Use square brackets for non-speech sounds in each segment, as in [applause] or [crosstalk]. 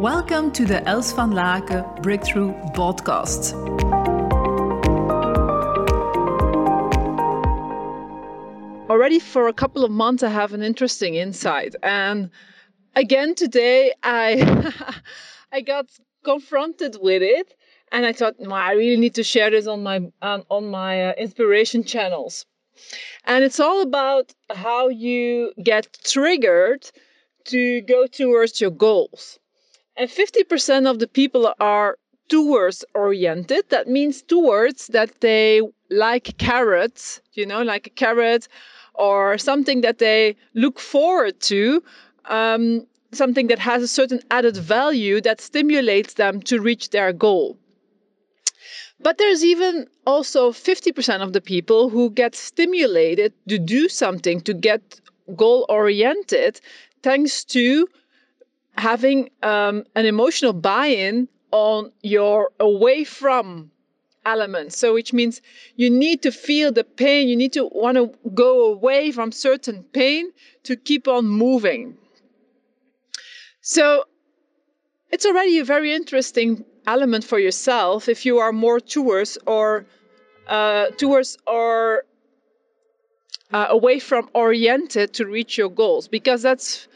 Welcome to the Els van Laken Breakthrough Podcast. Already for a couple of months, I have an interesting insight, and again today, I [laughs] I got confronted with it, and I thought, well, I really need to share this on my on, on my uh, inspiration channels. And it's all about how you get triggered to go towards your goals. And 50% of the people are towards oriented. That means towards that they like carrots, you know, like a carrot or something that they look forward to, um, something that has a certain added value that stimulates them to reach their goal. But there's even also 50% of the people who get stimulated to do something to get goal oriented thanks to having um, an emotional buy in on your away from element. So, which means you need to feel the pain, you need to want to go away from certain pain to keep on moving. So, it's already a very interesting element for yourself if you are more towards or uh, towards or uh, away from oriented to reach your goals because that's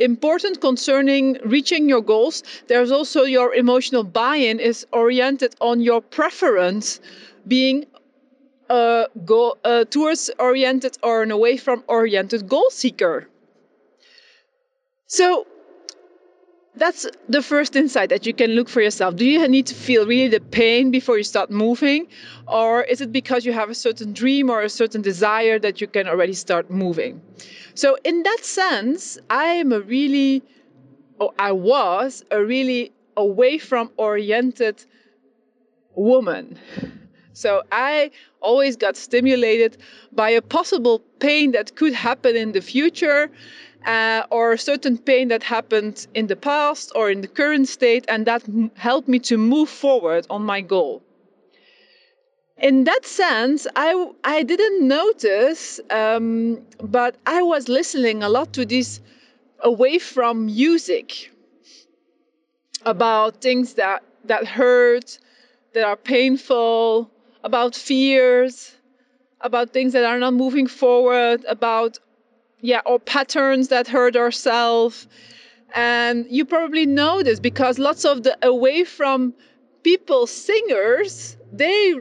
important concerning reaching your goals. There's also your emotional buy-in is oriented on your preference being a goal uh, towards oriented or an away from oriented goal seeker. So that's the first insight that you can look for yourself. Do you need to feel really the pain before you start moving? Or is it because you have a certain dream or a certain desire that you can already start moving? So, in that sense, I am a really, or I was a really away from oriented woman. So, I always got stimulated by a possible pain that could happen in the future uh, or certain pain that happened in the past or in the current state, and that m- helped me to move forward on my goal. In that sense, I, I didn't notice, um, but I was listening a lot to this away from music about things that, that hurt, that are painful, about fears, about things that are not moving forward, about yeah, or patterns that hurt ourselves. And you probably know this because lots of the away from people singers, they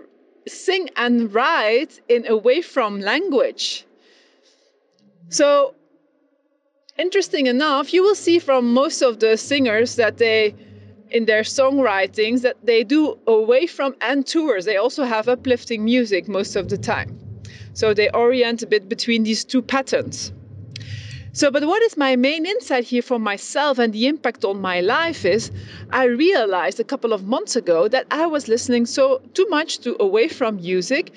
sing and write in away from language. So interesting enough, you will see from most of the singers that they in their songwritings that they do away from and tours. They also have uplifting music most of the time. So they orient a bit between these two patterns. So, but what is my main insight here for myself and the impact on my life is I realized a couple of months ago that I was listening so too much to away from music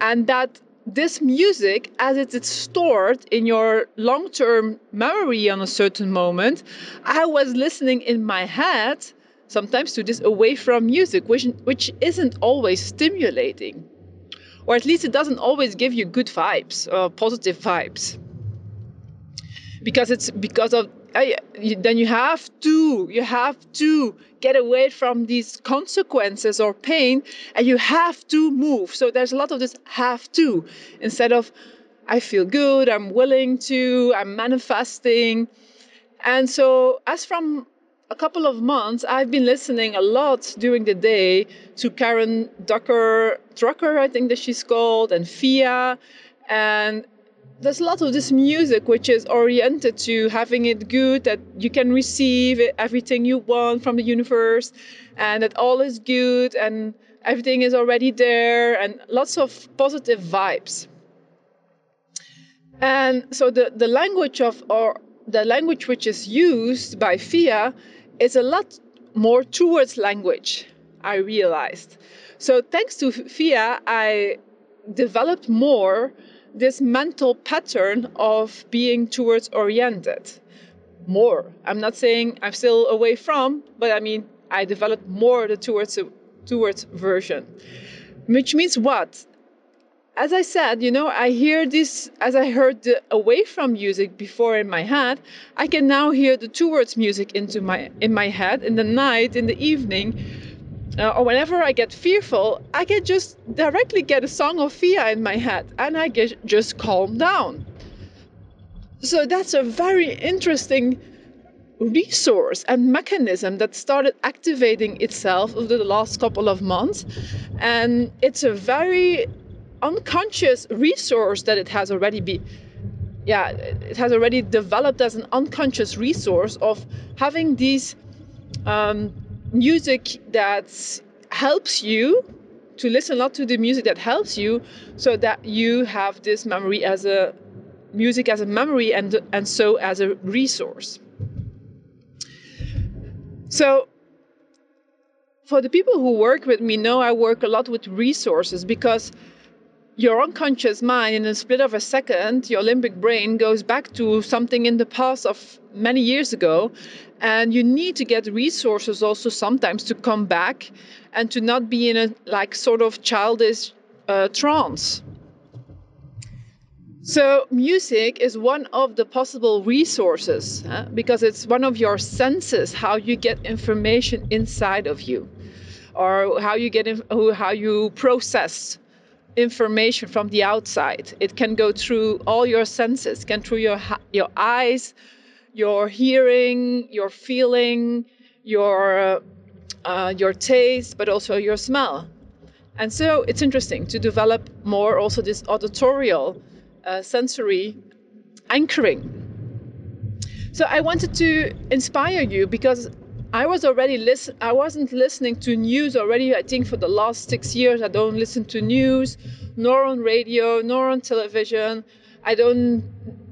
and that this music, as it is stored in your long term memory on a certain moment, I was listening in my head sometimes to this away from music, which, which isn't always stimulating. Or at least it doesn't always give you good vibes or positive vibes because it's because of I, then you have to you have to get away from these consequences or pain and you have to move. So there's a lot of this have to. Instead of i feel good i'm willing to i'm manifesting. And so as from a couple of months i've been listening a lot during the day to karen ducker drucker i think that she's called and fia. And there's a lot of this music which is oriented to having it good that you can receive everything you want from the universe and that all is good and everything is already there and lots of positive vibes. And so the, the language of or the language which is used by fia is a lot more towards language i realized. So thanks to fia i developed more this mental pattern of being towards oriented more. I'm not saying I'm still away from, but I mean I developed more the towards towards version. Which means what? as I said, you know, I hear this as I heard the away from music before in my head. I can now hear the towards music into my in my head in the night, in the evening, uh, or whenever I get fearful. I can just directly get a song of Fia in my head, and I get just calm down. So that's a very interesting resource and mechanism that started activating itself over the last couple of months, and it's a very unconscious resource that it has already been yeah it has already developed as an unconscious resource of having these um, music that helps you to listen a lot to the music that helps you so that you have this memory as a music as a memory and and so as a resource. So for the people who work with me know i work a lot with resources because your unconscious mind in a split of a second your limbic brain goes back to something in the past of many years ago and you need to get resources also sometimes to come back and to not be in a like sort of childish uh, trance so music is one of the possible resources huh? because it's one of your senses how you get information inside of you or how you get in, how you process information from the outside. It can go through all your senses, can through your your eyes, your hearing, your feeling, your uh, your taste, but also your smell. And so it's interesting to develop more also this auditorial uh, sensory anchoring. So I wanted to inspire you because I was already listen. I wasn't listening to news already. I think for the last six years, I don't listen to news, nor on radio, nor on television. I don't.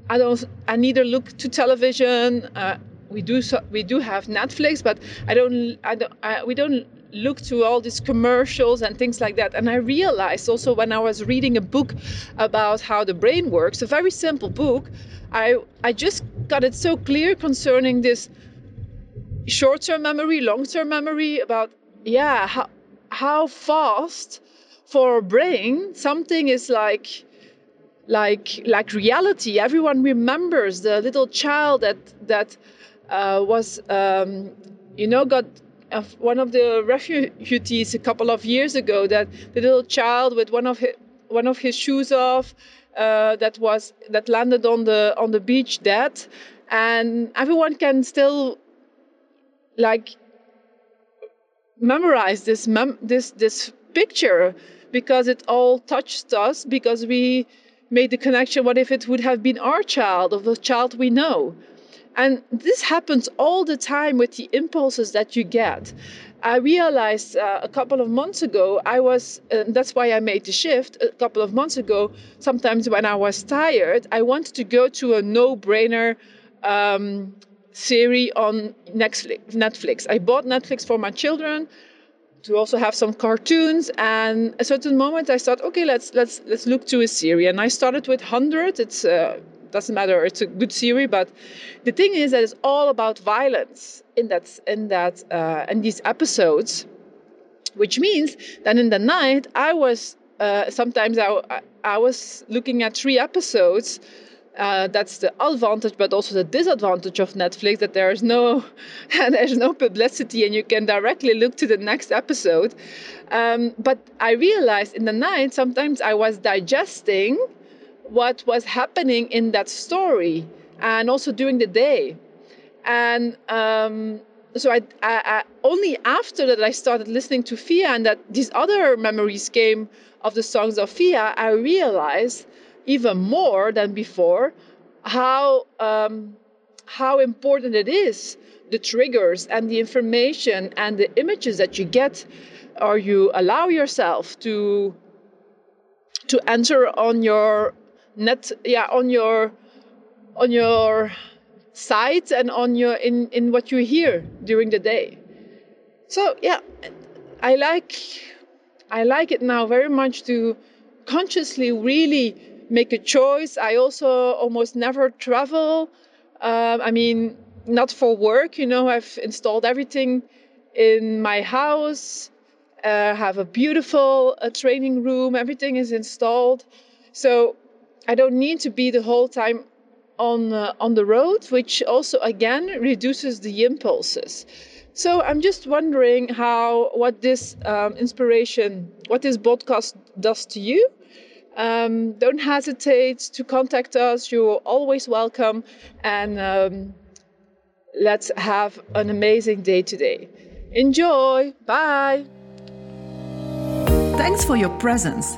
I don't. I neither look to television. Uh, we do. So, we do have Netflix, but I don't. I don't. I, we don't look to all these commercials and things like that. And I realized also when I was reading a book about how the brain works, a very simple book, I I just got it so clear concerning this short-term memory, long-term memory about yeah how how fast for a brain something is like like like reality. Everyone remembers the little child that that uh, was um, you know got uh, one of the refugees a couple of years ago. That the little child with one of his, one of his shoes off uh, that was that landed on the on the beach dead, and everyone can still like memorize this mem- this this picture because it all touched us because we made the connection what if it would have been our child or the child we know? And this happens all the time with the impulses that you get. I realized uh, a couple of months ago i was uh, that's why i made the shift a couple of months ago sometimes when i was tired i wanted to go to a no-brainer um, series on Netflix. I bought Netflix for my children to also have some cartoons and a certain moment I thought okay let's let's let's look to a series. And I started with 100 it's uh, doesn't matter. It's a good series but the thing is that it's all about violence in that in that uh, in these episodes which means that in the night I was uh, sometimes I, I was looking at three episodes uh, that's the advantage, but also the disadvantage of Netflix that there is no [laughs] there's no publicity and you can directly look to the next episode. Um, but I realized in the night sometimes I was digesting what was happening in that story and also during the day, and um, so I, I, I, only after that I started listening to Fia and that these other memories came of the songs of Fia, I realized even more than before how um, how important it is the triggers and the information and the images that you get or you allow yourself to to enter on your net yeah on your on your site and on your in in what you hear during the day. So yeah i like i like it now very much to consciously really make a choice. I also almost never travel. Um, I mean, not for work, you know, I've installed everything in my house uh, have a beautiful uh, training room. Everything is installed, so I don't need to be the whole time on uh, on the road, which also again reduces the impulses. So I'm just wondering how what this um, inspiration, what this podcast does to you. Um, don't hesitate to contact us. You're always welcome, and um, let's have an amazing day today. Enjoy. Bye. Thanks for your presence.